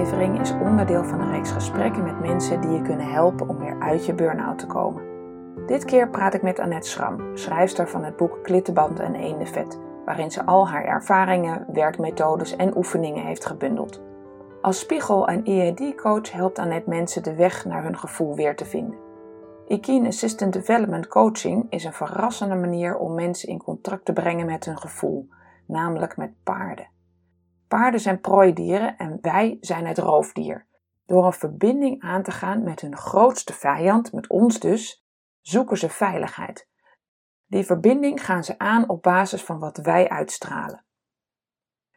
Is onderdeel van een reeks gesprekken met mensen die je kunnen helpen om weer uit je burn-out te komen. Dit keer praat ik met Annette Schram, schrijfster van het boek Klittenband en Eendenvet, waarin ze al haar ervaringen, werkmethodes en oefeningen heeft gebundeld. Als spiegel- en EAD-coach helpt Annette mensen de weg naar hun gevoel weer te vinden. Ikeen Assistant Development Coaching is een verrassende manier om mensen in contact te brengen met hun gevoel, namelijk met paarden. Paarden zijn prooidieren en wij zijn het roofdier. Door een verbinding aan te gaan met hun grootste vijand, met ons dus, zoeken ze veiligheid. Die verbinding gaan ze aan op basis van wat wij uitstralen.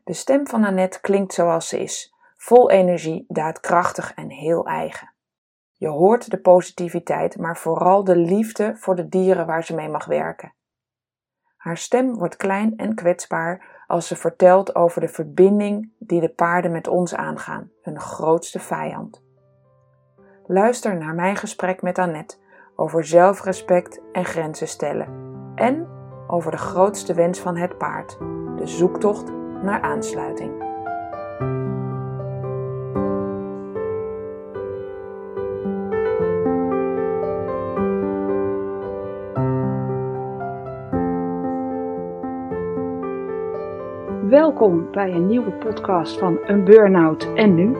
De stem van Annette klinkt zoals ze is, vol energie, daadkrachtig en heel eigen. Je hoort de positiviteit, maar vooral de liefde voor de dieren waar ze mee mag werken. Haar stem wordt klein en kwetsbaar als ze vertelt over de verbinding die de paarden met ons aangaan, hun grootste vijand. Luister naar mijn gesprek met Annette over zelfrespect en grenzen stellen en over de grootste wens van het paard, de zoektocht naar aansluiting. Welkom bij een nieuwe podcast van Een Burnout en Nu.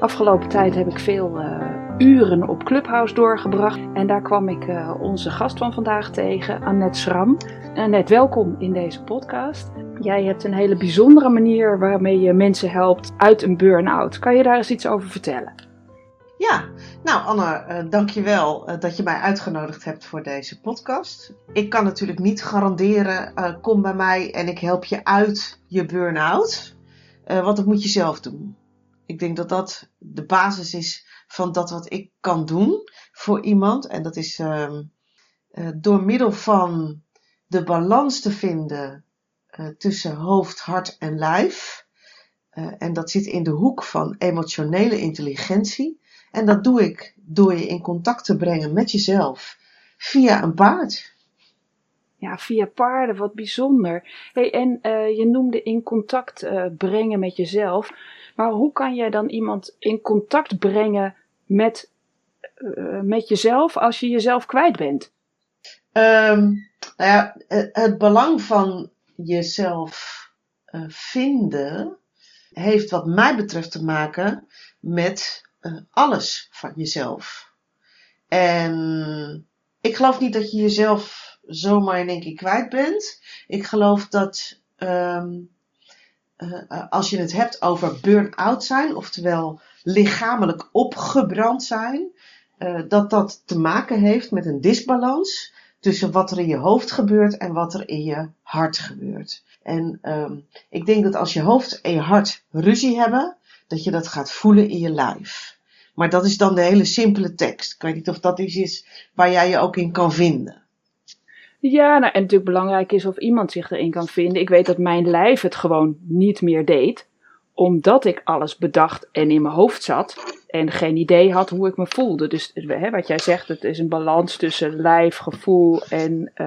Afgelopen tijd heb ik veel uh, uren op Clubhouse doorgebracht en daar kwam ik uh, onze gast van vandaag tegen, Annette Schram. Annette, welkom in deze podcast. Jij hebt een hele bijzondere manier waarmee je mensen helpt uit een burn-out. Kan je daar eens iets over vertellen? Ja, nou Anne, uh, dankjewel uh, dat je mij uitgenodigd hebt voor deze podcast. Ik kan natuurlijk niet garanderen, uh, kom bij mij en ik help je uit je burn-out. want dat moet je zelf doen. Ik denk dat dat de basis is van dat wat ik kan doen voor iemand. En dat is ehm, door middel van de balans te vinden tussen hoofd, hart en lijf. en dat zit in de hoek van emotionele intelligentie. En dat doe ik door je in contact te brengen met jezelf via een paard. Ja, via paarden, wat bijzonder. Hey, en uh, je noemde in contact uh, brengen met jezelf. Maar hoe kan jij dan iemand in contact brengen met, uh, met jezelf als je jezelf kwijt bent? Um, nou ja, het belang van jezelf vinden heeft wat mij betreft te maken met uh, alles van jezelf. En ik geloof niet dat je jezelf zomaar in één keer kwijt bent. Ik geloof dat um, uh, als je het hebt over burn-out zijn, oftewel lichamelijk opgebrand zijn, dat dat te maken heeft met een disbalans tussen wat er in je hoofd gebeurt en wat er in je hart gebeurt. En um, ik denk dat als je hoofd en je hart ruzie hebben, dat je dat gaat voelen in je lijf. Maar dat is dan de hele simpele tekst. Ik weet niet of dat iets is waar jij je ook in kan vinden. Ja, nou, en natuurlijk belangrijk is of iemand zich erin kan vinden. Ik weet dat mijn lijf het gewoon niet meer deed, omdat ik alles bedacht en in mijn hoofd zat en geen idee had hoe ik me voelde. Dus hè, wat jij zegt, het is een balans tussen lijf, gevoel en uh,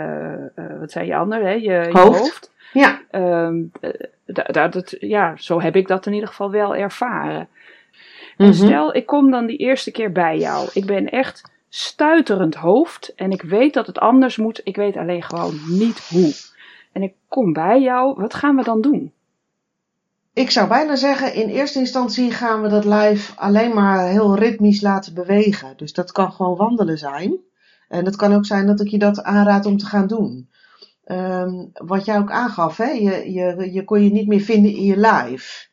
uh, wat zei je ander, hè? Je, je hoofd. hoofd. Ja. Um, dat, dat, ja, zo heb ik dat in ieder geval wel ervaren. En mhm. stel, ik kom dan die eerste keer bij jou. Ik ben echt stuiterend hoofd en ik weet dat het anders moet. Ik weet alleen gewoon niet hoe. En ik kom bij jou. Wat gaan we dan doen? Ik zou bijna zeggen, in eerste instantie gaan we dat lijf alleen maar heel ritmisch laten bewegen. Dus dat kan gewoon wandelen zijn. En het kan ook zijn dat ik je dat aanraad om te gaan doen. Um, wat jij ook aangaf, hè? Je, je, je kon je niet meer vinden in je lijf.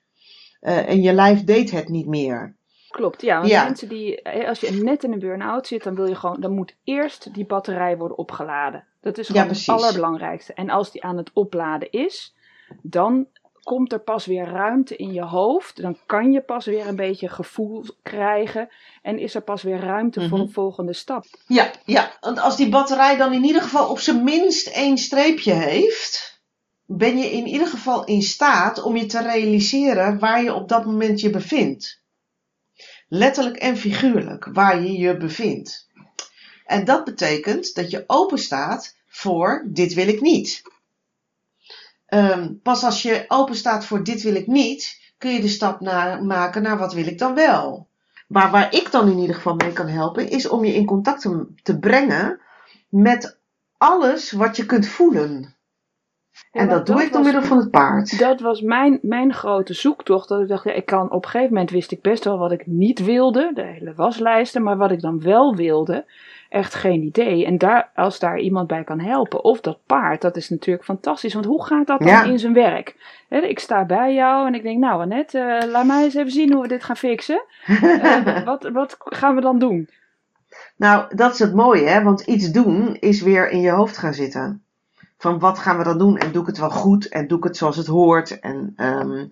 Uh, en je lijf deed het niet meer. Klopt, ja. Want ja. mensen die, als je net in een burn-out zit, dan wil je gewoon, dan moet eerst die batterij worden opgeladen. Dat is gewoon ja, het allerbelangrijkste. En als die aan het opladen is, dan komt er pas weer ruimte in je hoofd. Dan kan je pas weer een beetje gevoel krijgen. En is er pas weer ruimte voor Mhm. een volgende stap. Ja, ja, want als die batterij dan in ieder geval op zijn minst één streepje heeft, ben je in ieder geval in staat om je te realiseren waar je op dat moment je bevindt. Letterlijk en figuurlijk, waar je je bevindt. En dat betekent dat je open staat voor dit wil ik niet. Ehm, pas als je open staat voor dit wil ik niet, kun je de stap naar, maken naar wat wil ik dan wel. Maar waar ik dan in ieder geval mee kan helpen, is om je in contact te, te brengen met alles wat je kunt voelen. En dat, doe dat ik door was- middel van het paard. Dat was mijn, mijn grote zoektocht. Dat ik dacht, ja, ik kan, op een gegeven moment wist ik best wel wat ik niet wilde. De hele waslijsten. Maar wat ik dan wel wilde, echt geen idee. En daar, als daar iemand bij kan helpen. Of dat paard, dat is natuurlijk fantastisch. Want hoe gaat dat dan Ja. in zijn werk? Ik sta bij jou en ik denk, nou Annette, eh, laat mij eens even zien hoe we dit gaan fixen. Eh, wat, wat gaan we dan doen? Nou, dat is het mooie, hè? want iets doen is weer in je hoofd gaan zitten. Van wat gaan we dan doen en doe ik het wel goed en doe ik het zoals het hoort. En, ehm,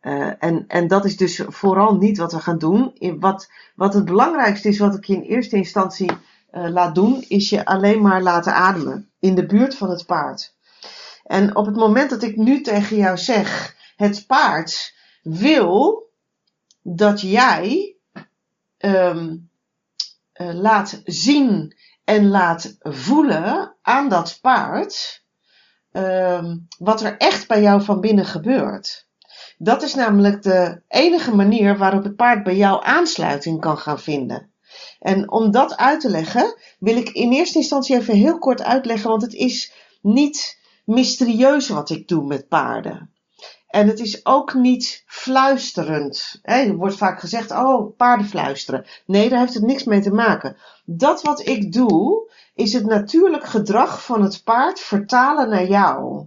eh, en, en dat is dus vooral niet wat we gaan doen. In wat, wat het belangrijkste is, wat ik je in eerste instantie eh, laat doen, is je alleen maar laten ademen in de buurt van het paard. En op het moment dat ik nu tegen jou zeg, het paard wil dat jij ehm, eh, laat zien en laat voelen aan dat paard ehm, wat er echt bij jou van binnen gebeurt. Dat is namelijk de enige manier waarop het paard bij jou aansluiting kan gaan vinden. En om dat uit te leggen, wil ik in eerste instantie even heel kort uitleggen, want het is niet mysterieus wat ik doe met paarden. En het is ook niet fluisterend. Er wordt vaak gezegd, oh, paarden fluisteren. Nee, daar heeft het niks mee te maken. Dat wat ik doe, is het natuurlijk gedrag van het paard vertalen naar jou.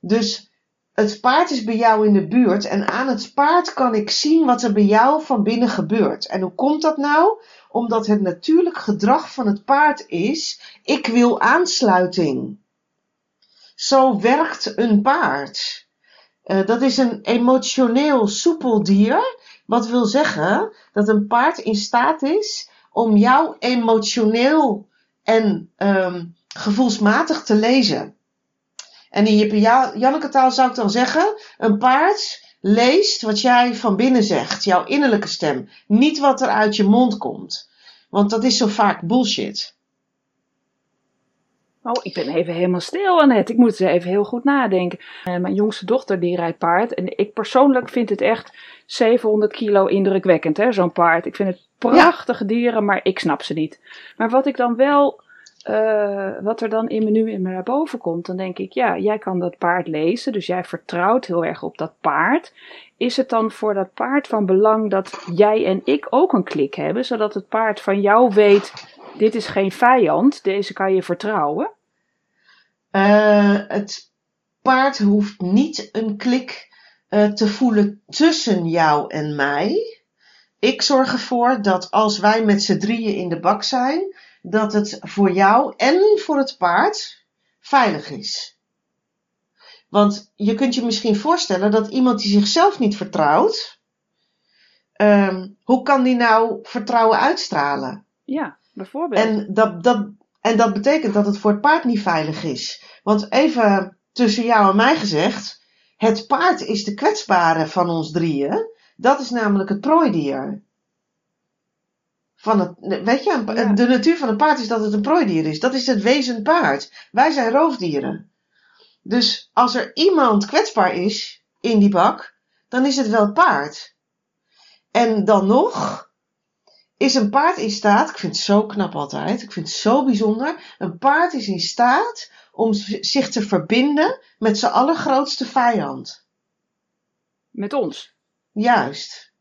Dus het paard is bij jou in de buurt en aan het paard kan ik zien wat er bij jou van binnen gebeurt. En hoe komt dat nou? Omdat het natuurlijk gedrag van het paard is, ik wil aansluiting. Zo werkt een paard. Eh, dat is een emotioneel soepel dier. Wat wil zeggen dat een paard in staat is om jou emotioneel en ehm, gevoelsmatig te lezen. En in Janneke taal zou ik dan zeggen, een paard leest wat jij van binnen zegt, jouw innerlijke stem. Niet wat er uit je mond komt. Want dat is zo vaak bullshit. Oh, ik ben even helemaal stil, Annette. Ik moet eens even heel goed nadenken. Eh, mijn jongste dochter die rijdt paard. En ik persoonlijk vind het echt 700 kilo indrukwekkend, hè, zo'n paard. Ik vind het prachtige dieren, maar ik snap ze niet. Maar wat ik dan wel, eh, wat er dan in me nu in me naar boven komt, dan denk ik, ja, jij kan dat paard lezen, dus jij vertrouwt heel erg op dat paard. Is het dan voor dat paard van belang dat jij en ik ook een klik hebben, zodat het paard van jou weet, dit is geen vijand, deze kan je vertrouwen? Uh, het paard hoeft niet een klik uh, te voelen tussen jou en mij. Ik zorg ervoor dat als wij met z'n drieën in de bak zijn, dat het voor jou en voor het paard veilig is. Want je kunt je misschien voorstellen dat iemand die zichzelf niet vertrouwt, um, hoe kan die nou vertrouwen uitstralen? Ja, bijvoorbeeld. En dat, dat, en dat betekent dat het voor het paard niet veilig is. Want even tussen jou en mij gezegd, het paard is de kwetsbare van ons drieën. Dat is namelijk het prooidier. Van het, weet je, Ja. de natuur van het paard is dat het een prooidier is. Dat is het wezen paard. Wij zijn roofdieren. Dus als er iemand kwetsbaar is in die bak, dan is het wel het paard. En dan nog is een paard in staat, ik vind het zo knap altijd, ik vind het zo bijzonder, een paard is in staat om zich te verbinden met zijn allergrootste vijand. Met ons. Juist.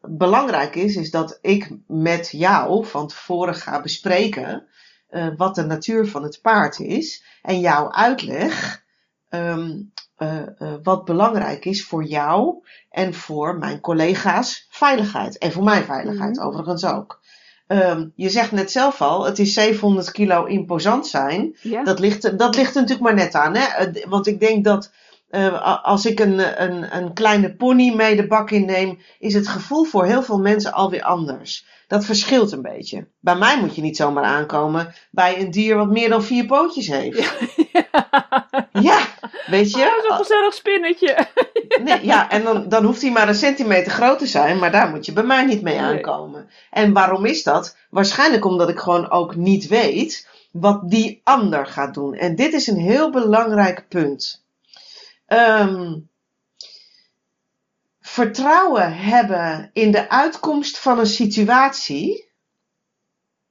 Belangrijk is, is dat ik met jou van tevoren ga bespreken uh, wat de natuur van het paard is en jou uitleg um, uh, uh, wat belangrijk is voor jou en voor mijn collega's veiligheid. En voor mijn veiligheid Mhm. overigens ook. Um, je zegt net zelf al, het is 700 kilo imposant zijn. Ja. Dat ligt, dat ligt er natuurlijk maar net aan. Hè? Eh, Want ik denk dat Uh, als ik een, een, een kleine pony mee de bak inneem, is het gevoel voor heel veel mensen alweer anders. Dat verschilt een beetje. Bij mij moet je niet zomaar aankomen bij een dier wat meer dan vier pootjes heeft. Ja, ja weet je. Oh, Zo'n gezellig spinnetje. nee, ja, en dan, dan hoeft hij maar een centimeter groot te zijn, maar daar moet je bij mij niet mee aankomen. En waarom is dat? Waarschijnlijk omdat ik gewoon ook niet weet wat die ander gaat doen. En dit is een heel belangrijk punt. Um, vertrouwen hebben in de uitkomst van een situatie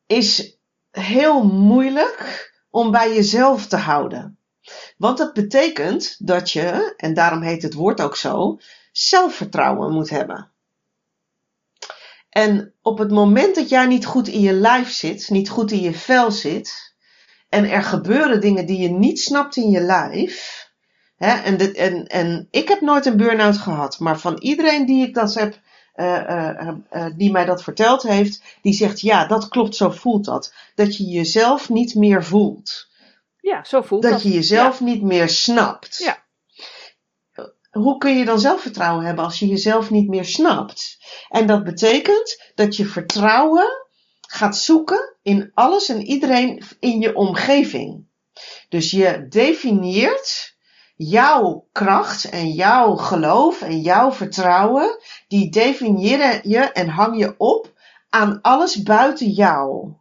is heel moeilijk om bij jezelf te houden. Want dat betekent dat je, en daarom heet het woord ook zo, zelfvertrouwen moet hebben. En op het moment dat jij niet goed in je lijf zit, niet goed in je vel zit, en er gebeuren dingen die je niet snapt in je lijf, Hè, en, en, en ik heb nooit een burn-out gehad, maar van iedereen die ik dat heb, uh, uh, die mij dat verteld heeft, die zegt ja, dat klopt, zo voelt dat. Dat je jezelf niet meer voelt. Ja, zo voelt dat. Dat je jezelf niet meer snapt. Ja. Hoe kun je dan zelfvertrouwen hebben als je jezelf niet meer snapt? En dat betekent dat je vertrouwen gaat zoeken in alles en iedereen in je omgeving. Dus je definieert jouw kracht en jouw geloof en jouw vertrouwen, die definiëren je en hang je op aan alles buiten jou.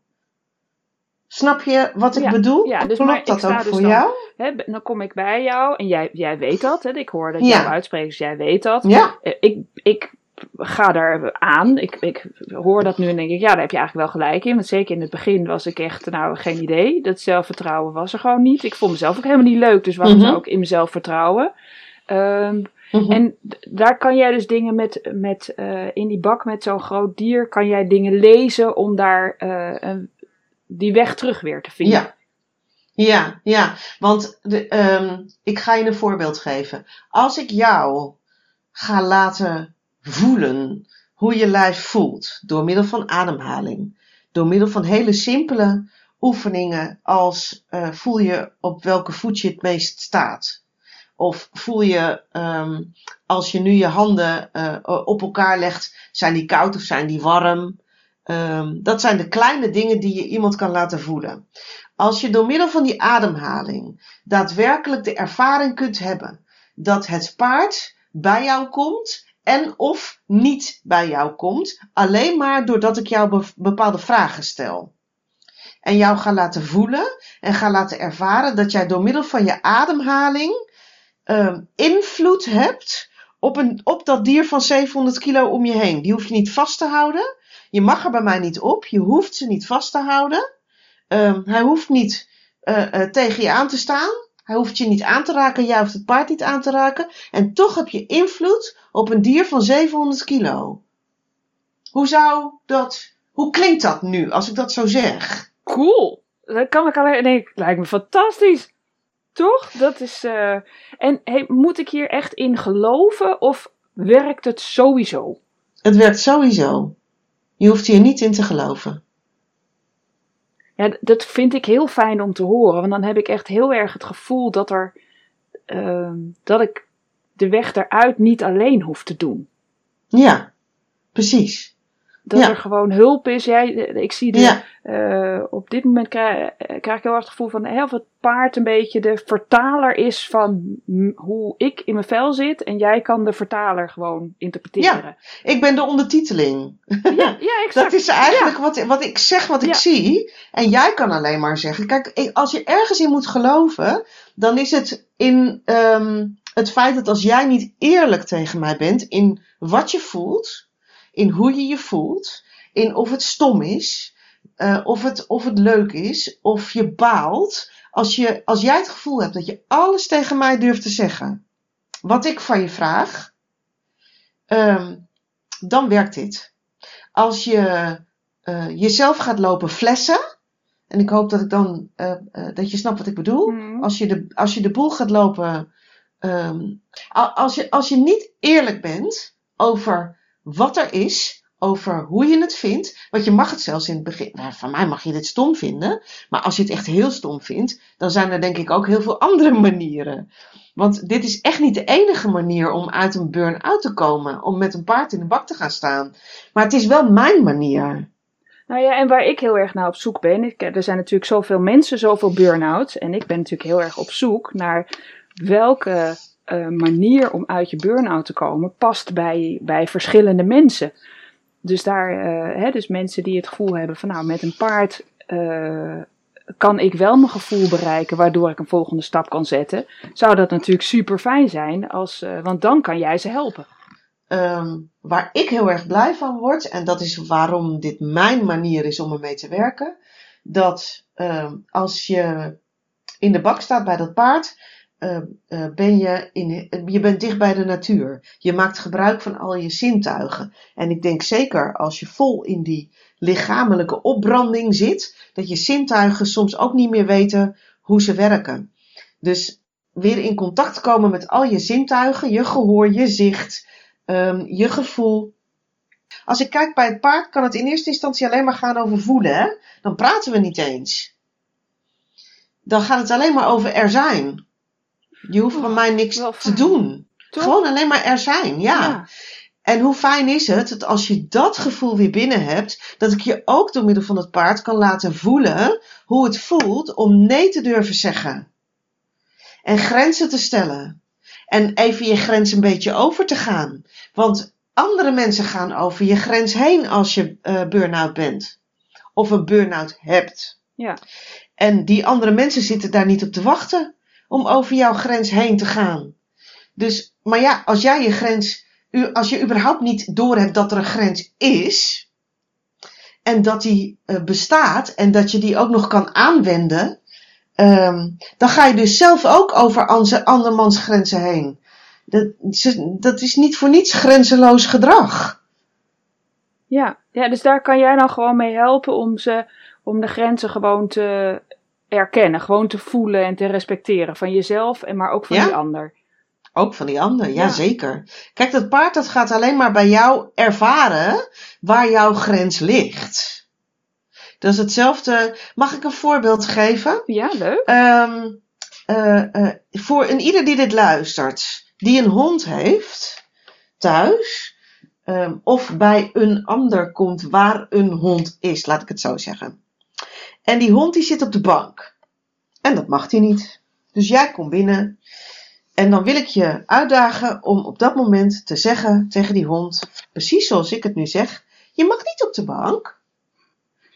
Snap je wat ik bedoel? Ja, dus Klopt dat ook dus voor jou? Hè, dan kom ik bij jou en jij, jij weet dat. Hè? Ik hoor dat ja. jou uitspreekt, dus jij weet dat. Ja. Eh, ik, ik ga daar aan. Ik, ik hoor dat nu en denk ik, ja, daar heb je eigenlijk wel gelijk in. Want zeker in het begin was ik echt, nou, geen idee. Dat zelfvertrouwen was er gewoon niet. Ik vond mezelf ook helemaal niet leuk, dus waarom zou ik in mezelf vertrouwen? Um, En daar kan jij dus dingen met, met uh, in die bak met zo'n groot dier, kan jij dingen lezen om daar uh, een, die weg terug weer te vinden. Ja. Ja, ja, want de, um, ik ga je een voorbeeld geven. Als ik jou ga laten voelen hoe je lijf voelt door middel van ademhaling. Door middel van hele simpele oefeningen als uh, voel je op welke voet je het meest staat. Of voel je um, als je nu je handen uh, op elkaar legt, zijn die koud of zijn die warm? Um, dat zijn de kleine dingen die je iemand kan laten voelen. Als je door middel van die ademhaling daadwerkelijk de ervaring kunt hebben dat het paard bij jou komt en of niet bij jou komt, alleen maar doordat ik jou bepaalde vragen stel. En jou ga laten voelen en ga laten ervaren dat jij door middel van je ademhaling uh, invloed hebt op, een, op dat dier van 700 kilo om je heen. Die hoef je niet vast te houden. Je mag er bij mij niet op. Je hoeft ze niet vast te houden. Uh, hij hoeft niet uh, uh, tegen je aan te staan. Hij hoeft je niet aan te raken, jij hoeft het paard niet aan te raken. En toch heb je invloed op een dier van 700 kilo. Hoe zou dat, hoe klinkt dat nu als ik dat zo zeg? Cool. Dat kan ik alleen, nee, lijkt me fantastisch. Toch? Dat is, uh... en hey, moet ik hier echt in geloven of werkt het sowieso? Het werkt sowieso. Je hoeft hier niet in te geloven. Ja, dat vind ik heel fijn om te horen. Want dan heb ik echt heel erg het gevoel dat er. Uh, dat ik de weg eruit niet alleen hoef te doen. Ja, precies. Dat er gewoon hulp is. Jij, ik zie de, ja. uh, op dit moment krijg, krijg ik heel erg het gevoel van heel het paard een beetje de vertaler is van hoe ik in mijn vel zit. En jij kan de vertaler gewoon interpreteren. Ja, ik ben de ondertiteling. Ja, ja exact. Dat is eigenlijk wat, wat ik zeg, wat ik zie. En jij kan alleen maar zeggen. Kijk, als je ergens in moet geloven, dan is het in um, het feit dat als jij niet eerlijk tegen mij bent in wat je voelt in hoe je je voelt, in of het stom is, uh, of, het, of het leuk is, of je baalt. Als, je, als jij het gevoel hebt dat je alles tegen mij durft te zeggen, wat ik van je vraag, um, dan werkt dit. Als je uh, jezelf gaat lopen flessen, en ik hoop dat ik dan uh, dat je snapt wat ik bedoel. Mm. Als, je de, als je de boel gaat lopen. Um, als, je, als je niet eerlijk bent over wat er is, over hoe je het vindt. Want je mag het zelfs in het begin. Nou, van mij mag je dit stom vinden. Maar als je het echt heel stom vindt, dan zijn er denk ik ook heel veel andere manieren. Want dit is echt niet de enige manier om uit een burn-out te komen. Om met een paard in de bak te gaan staan. Maar het is wel mijn manier. Nou ja, en waar ik heel erg naar op zoek ben. Er zijn natuurlijk zoveel mensen, zoveel burn-outs. En ik ben natuurlijk heel erg op zoek naar welke uh, manier om uit je burn-out te komen past bij, bij verschillende mensen. Dus daar, uh, hè, dus mensen die het gevoel hebben van nou, met een paard uh, kan ik wel mijn gevoel bereiken waardoor ik een volgende stap kan zetten. Zou dat natuurlijk super fijn zijn, als, want dan kan jij ze helpen. Um, waar ik heel erg blij van word, en dat is waarom dit mijn manier is om ermee te werken, dat um, als je in de bak staat bij dat paard, uh, uh, ben je, in, je bent dicht bij de natuur. Je maakt gebruik van al je zintuigen. En ik denk zeker als je vol in die lichamelijke opbranding zit, dat je zintuigen soms ook niet meer weten hoe ze werken. Dus weer in contact komen met al je zintuigen, je gehoor, je zicht, um, je gevoel. Als ik kijk bij het paard, kan het in eerste instantie alleen maar gaan over voelen. Hè? Dan praten we niet eens. Dan gaat het alleen maar over er zijn. Je hoeft van mij niks te doen. Gewoon alleen maar er zijn, ja. En hoe fijn is het dat als je dat gevoel weer binnen hebt, dat ik je ook door middel van het paard kan laten voelen hoe het voelt om nee te durven zeggen. En grenzen te stellen. En even je grens een beetje over te gaan. Want andere mensen gaan over je grens heen als je uh, burn-out bent. Of een burn-out hebt. Ja. En die andere mensen zitten daar niet op te wachten om over jouw grens heen te gaan. Dus, maar ja, als jij je grens, als je überhaupt niet doorhebt dat er een grens is, en dat die uh, bestaat, en dat je die ook nog kan aanwenden, um, dan ga je dus zelf ook over andermans grenzen heen. Dat, dat is niet voor niets grenzeloos gedrag. Ja, ja, dus daar kan jij dan gewoon mee helpen om, ze, om de grenzen gewoon te, erkennen, gewoon te voelen en te respecteren van jezelf, en maar ook van die ander. Ook van die ander, ja, zeker. Kijk, dat paard dat gaat alleen maar bij jou ervaren waar jouw grens ligt. Dat is hetzelfde. Mag ik een voorbeeld geven? Ja, leuk. Um, uh, uh, voor een ieder die dit luistert, die een hond heeft thuis, um, of bij een ander komt waar een hond is, laat ik het zo zeggen. En die hond die zit op de bank. En dat mag hij niet. Dus jij komt binnen. En dan wil ik je uitdagen om op dat moment te zeggen tegen die hond, precies zoals ik het nu zeg, je mag niet op de bank.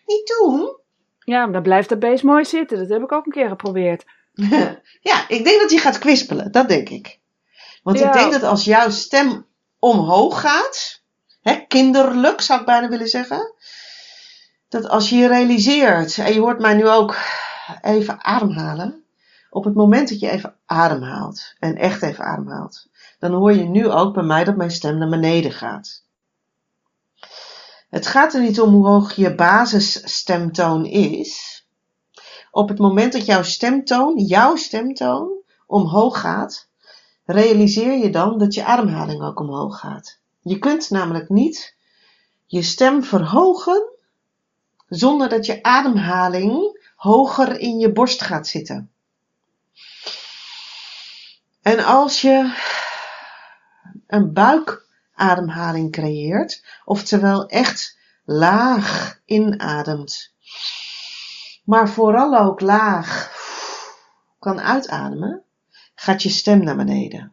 Niet doen. Ja, dan blijft dat beest mooi zitten. Dat heb ik ook een keer geprobeerd. ja, ik denk dat hij gaat kwispelen. Dat denk ik. Want ik denk dat als jouw stem omhoog gaat, hè, kinderlijk zou ik bijna willen zeggen, dat als je je realiseert, en je hoort mij nu ook even ademhalen, op het moment dat je even ademhaalt, en echt even ademhaalt, dan hoor je nu ook bij mij dat mijn stem naar beneden gaat. Het gaat er niet om hoe hoog je basisstemtoon is. Op het moment dat jouw stemtoon, jouw stemtoon, omhoog gaat, realiseer je dan dat je ademhaling ook omhoog gaat. Je kunt namelijk niet je stem verhogen zonder dat je ademhaling hoger in je borst gaat zitten. En als je een buikademhaling creëert, oftewel echt laag inademt, maar vooral ook laag kan uitademen, gaat je stem naar beneden.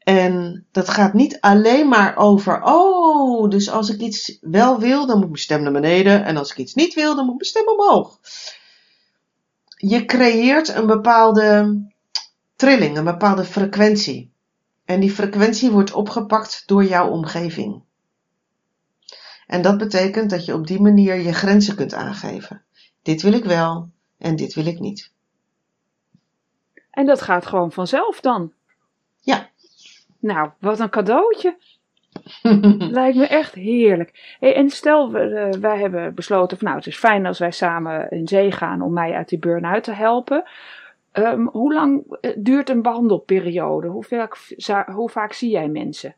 En dat gaat niet alleen maar over, oh, dus als ik iets wel wil, dan moet mijn stem naar beneden. En als ik iets niet wil, dan moet mijn stem omhoog. Je creëert een bepaalde trilling, een bepaalde frequentie. En die frequentie wordt opgepakt door jouw omgeving. En dat betekent dat je op die manier je grenzen kunt aangeven. Dit wil ik wel en dit wil ik niet. En dat gaat gewoon vanzelf dan? Ja. Nou, wat een cadeautje. Lijkt me echt heerlijk. Hey, en stel, uh, wij hebben besloten van nou, het is fijn als wij samen in zee gaan om mij uit die burn-out te helpen. Um, hoe lang eh, duurt een behandelperiode? Hoe vaak, hoe vaak zie jij mensen?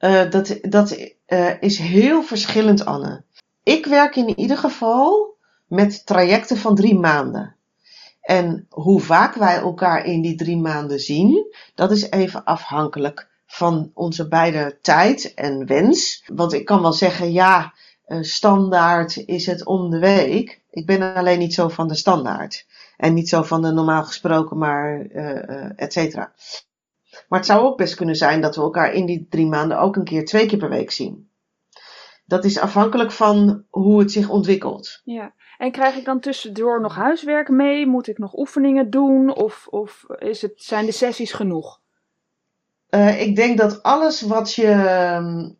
Uh, dat dat uh, is heel verschillend, Anne. Ik werk in ieder geval met trajecten van drie maanden. En hoe vaak wij elkaar in die drie maanden zien, dat is even afhankelijk van onze beide tijd en wens. Want ik kan wel zeggen, ja, uh, standaard is het om de week. Ik ben alleen niet zo van de standaard. En niet zo van de normaal gesproken, maar uh, et cetera. Maar het zou ook best kunnen zijn dat we elkaar in die drie maanden ook een keer twee keer per week zien. Dat is afhankelijk van hoe het zich ontwikkelt. Ja, en krijg ik dan tussendoor nog huiswerk mee? Moet ik nog oefeningen doen? Of, of is het, zijn de sessies genoeg? Uh, ik denk dat alles wat je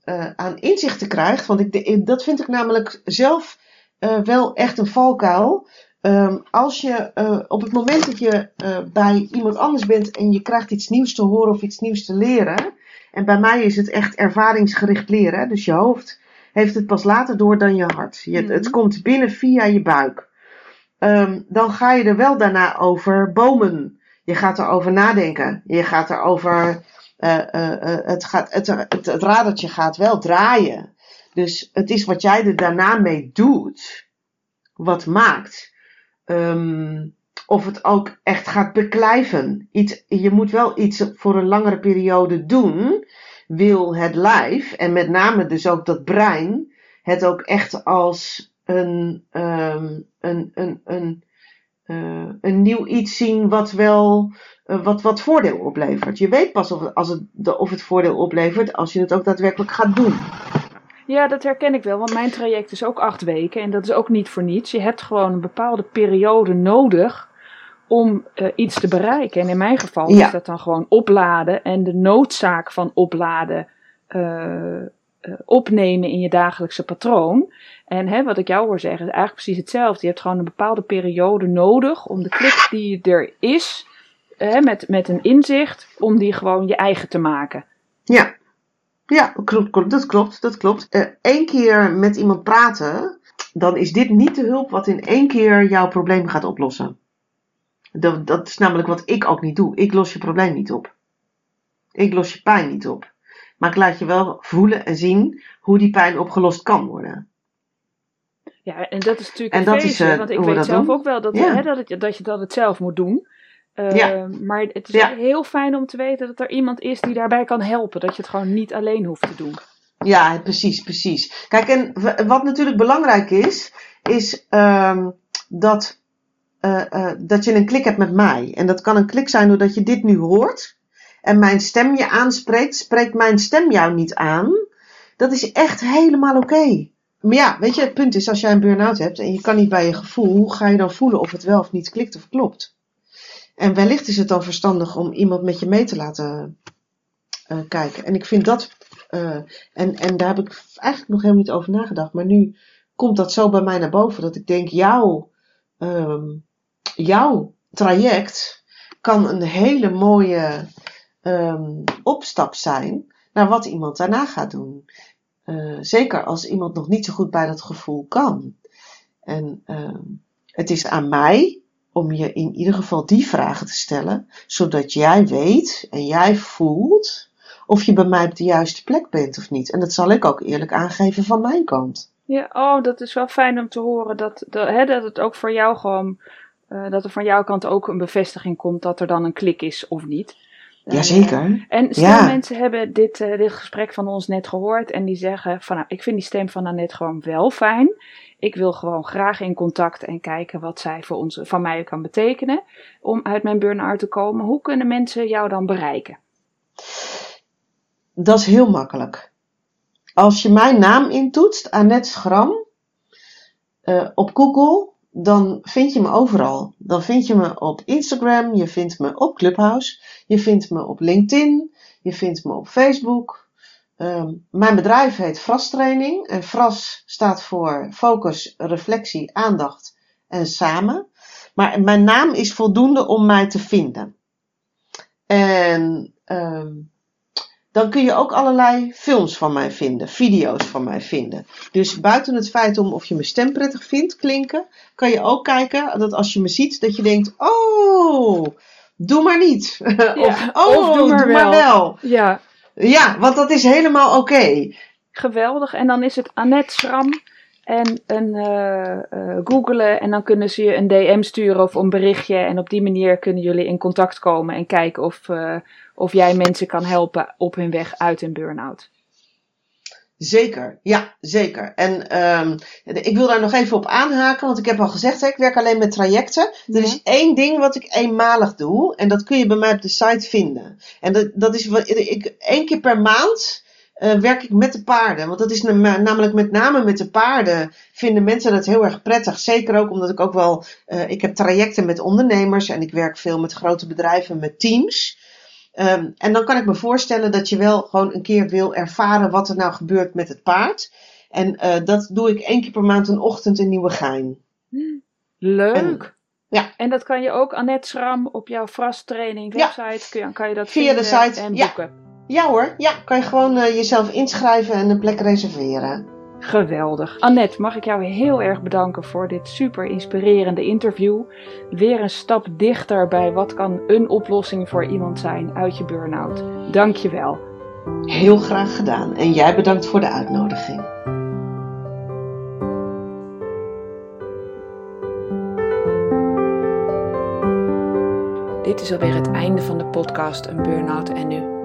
uh, aan inzichten krijgt, want ik, dat vind ik namelijk zelf uh, wel echt een valkuil. Um, als je op het moment dat je bij iemand anders bent en je krijgt iets nieuws te horen of iets nieuws te leren, en bij mij is het echt ervaringsgericht leren, dus je hoofd heeft het pas later door dan je hart. Je, mm. Het komt binnen via je buik. Um, dan ga je er wel daarna over bomen. Je gaat erover nadenken. Je gaat erover. Uh, uh, uh, het, gaat, het, het, het radertje gaat wel draaien. Dus het is wat jij er daarna mee doet, wat maakt. Um, of het ook echt gaat beklijven. Je moet wel iets voor een langere periode doen wil het lijf, en met name dus ook dat brein, het ook echt als een, um, een, een, een, uh, een nieuw iets zien wat wel uh, wat, wat voordeel oplevert. Je weet pas of, het, als het, of het voordeel oplevert als je het ook daadwerkelijk gaat doen. Ja, dat herken ik wel, want mijn traject is ook acht weken en dat is ook niet voor niets. Je hebt gewoon een bepaalde periode nodig om uh, iets te bereiken. En in mijn geval ja. is dat dan gewoon opladen en de noodzaak van opladen opnemen in je dagelijkse patroon. En hè, wat ik jou hoor zeggen is eigenlijk precies hetzelfde. Je hebt gewoon een bepaalde periode nodig om de klik die er is, met, met een inzicht, om die gewoon je eigen te maken. Ja, ja klopt, dat klopt. Dat klopt. Eén keer met iemand praten, dan is dit niet de hulp wat in één keer jouw probleem gaat oplossen. Dat, dat is namelijk wat ik ook niet doe. Ik los je probleem niet op. Ik los je pijn niet op. Maar ik laat je wel voelen en zien hoe die pijn opgelost kan worden. Ja, en dat is natuurlijk en dat feest, is, uh, want ik weet zelf ook wel dat, ja. hè, dat, het, dat je dat het zelf moet doen. Uh, ja. Maar het is ja. heel fijn om te weten dat er iemand is die daarbij kan helpen. Dat je het gewoon niet alleen hoeft te doen. Ja, precies, precies. Kijk, en wat natuurlijk belangrijk is, is um, dat uh, dat je een klik hebt met mij. En dat kan een klik zijn doordat je dit nu hoort. En mijn stem je aanspreekt. Spreekt mijn stem jou niet aan. Dat is echt helemaal oké. Maar ja, weet je, het punt is als jij een burn-out hebt en je kan niet bij je gevoel, hoe ga je dan voelen of het wel of niet klikt of klopt? En wellicht is het dan verstandig om iemand met je mee te laten uh, kijken. En ik vind dat, uh, en, en daar heb ik eigenlijk nog helemaal niet over nagedacht, maar nu komt dat zo bij mij naar boven dat ik denk, jouw um, jouw traject kan een hele mooie um, opstap zijn naar wat iemand daarna gaat doen. Uh, zeker als iemand nog niet zo goed bij dat gevoel kan. En uh, het is aan mij om je in ieder geval die vragen te stellen, zodat jij weet en jij voelt of je bij mij op de juiste plek bent of niet. En dat zal ik ook eerlijk aangeven van mijn kant. Ja, oh, dat is wel fijn om te horen dat, dat, hè, dat het ook voor jou gewoon uh, dat er van jouw kant ook een bevestiging komt dat er dan een klik is of niet. Jazeker. En stel ja. mensen hebben dit, uh, dit gesprek van ons net gehoord en die zeggen van nou, ik vind die stem van Annette gewoon wel fijn. Ik wil gewoon graag in contact en kijken wat zij voor ons, van mij kan betekenen om uit mijn burn-out te komen. Hoe kunnen mensen jou dan bereiken? Dat is heel makkelijk. Als je mijn naam intoetst, Annette Schram, op Google, dan vind je me overal. Dan vind je me op Instagram, je vindt me op Clubhouse, je vindt me op LinkedIn, je vindt me op Facebook. Um, mijn bedrijf heet Fras Training en Fras staat voor focus, reflectie, aandacht en samen. Maar mijn naam is voldoende om mij te vinden. En um, dan kun je ook allerlei films van mij vinden, video's van mij vinden. Dus buiten het feit om of je mijn stem prettig vindt klinken, kan je ook kijken dat als je me ziet, dat je denkt: oh, doe maar niet. Ja, of oh, of doe, maar, doe wel. maar, wel. Ja. Ja, want dat is helemaal oké. Geweldig. En dan is het Annette Schram en een uh, uh, googelen en dan kunnen ze je een DM sturen of een berichtje. En op die manier kunnen jullie in contact komen en kijken of, uh, of jij mensen kan helpen op hun weg uit een burn-out. Zeker, ja, zeker. En um, ik wil daar nog even op aanhaken, want ik heb al gezegd, hè, ik werk alleen met trajecten. Ja. Er is één ding wat ik eenmalig doe, en dat kun je bij mij op de site vinden. En dat, dat is wat ik één keer per maand uh, werk ik met de paarden. Want dat is namelijk met name met de paarden vinden mensen dat heel erg prettig. Zeker ook omdat ik ook wel, uh, ik heb trajecten met ondernemers en ik werk veel met grote bedrijven, met teams. Um, en dan kan ik me voorstellen dat je wel gewoon een keer wil ervaren wat er nou gebeurt met het paard. En uh, dat doe ik één keer per maand een ochtend in Nieuwegein. Leuk. En, ja. En dat kan je ook, Annette Schram, op jouw Training website, ja. kan, je dat Via vinden de site, en boeken. Ja hoor, ja, kan je gewoon uh, jezelf inschrijven en een plek reserveren. Geweldig. Annette, mag ik jou heel erg bedanken voor dit super inspirerende interview. Weer een stap dichter bij wat kan een oplossing voor iemand zijn uit je burn-out. Dank je wel. Heel graag gedaan en jij bedankt voor de uitnodiging. Dit is alweer het einde van de podcast Een Burn-out en Nu.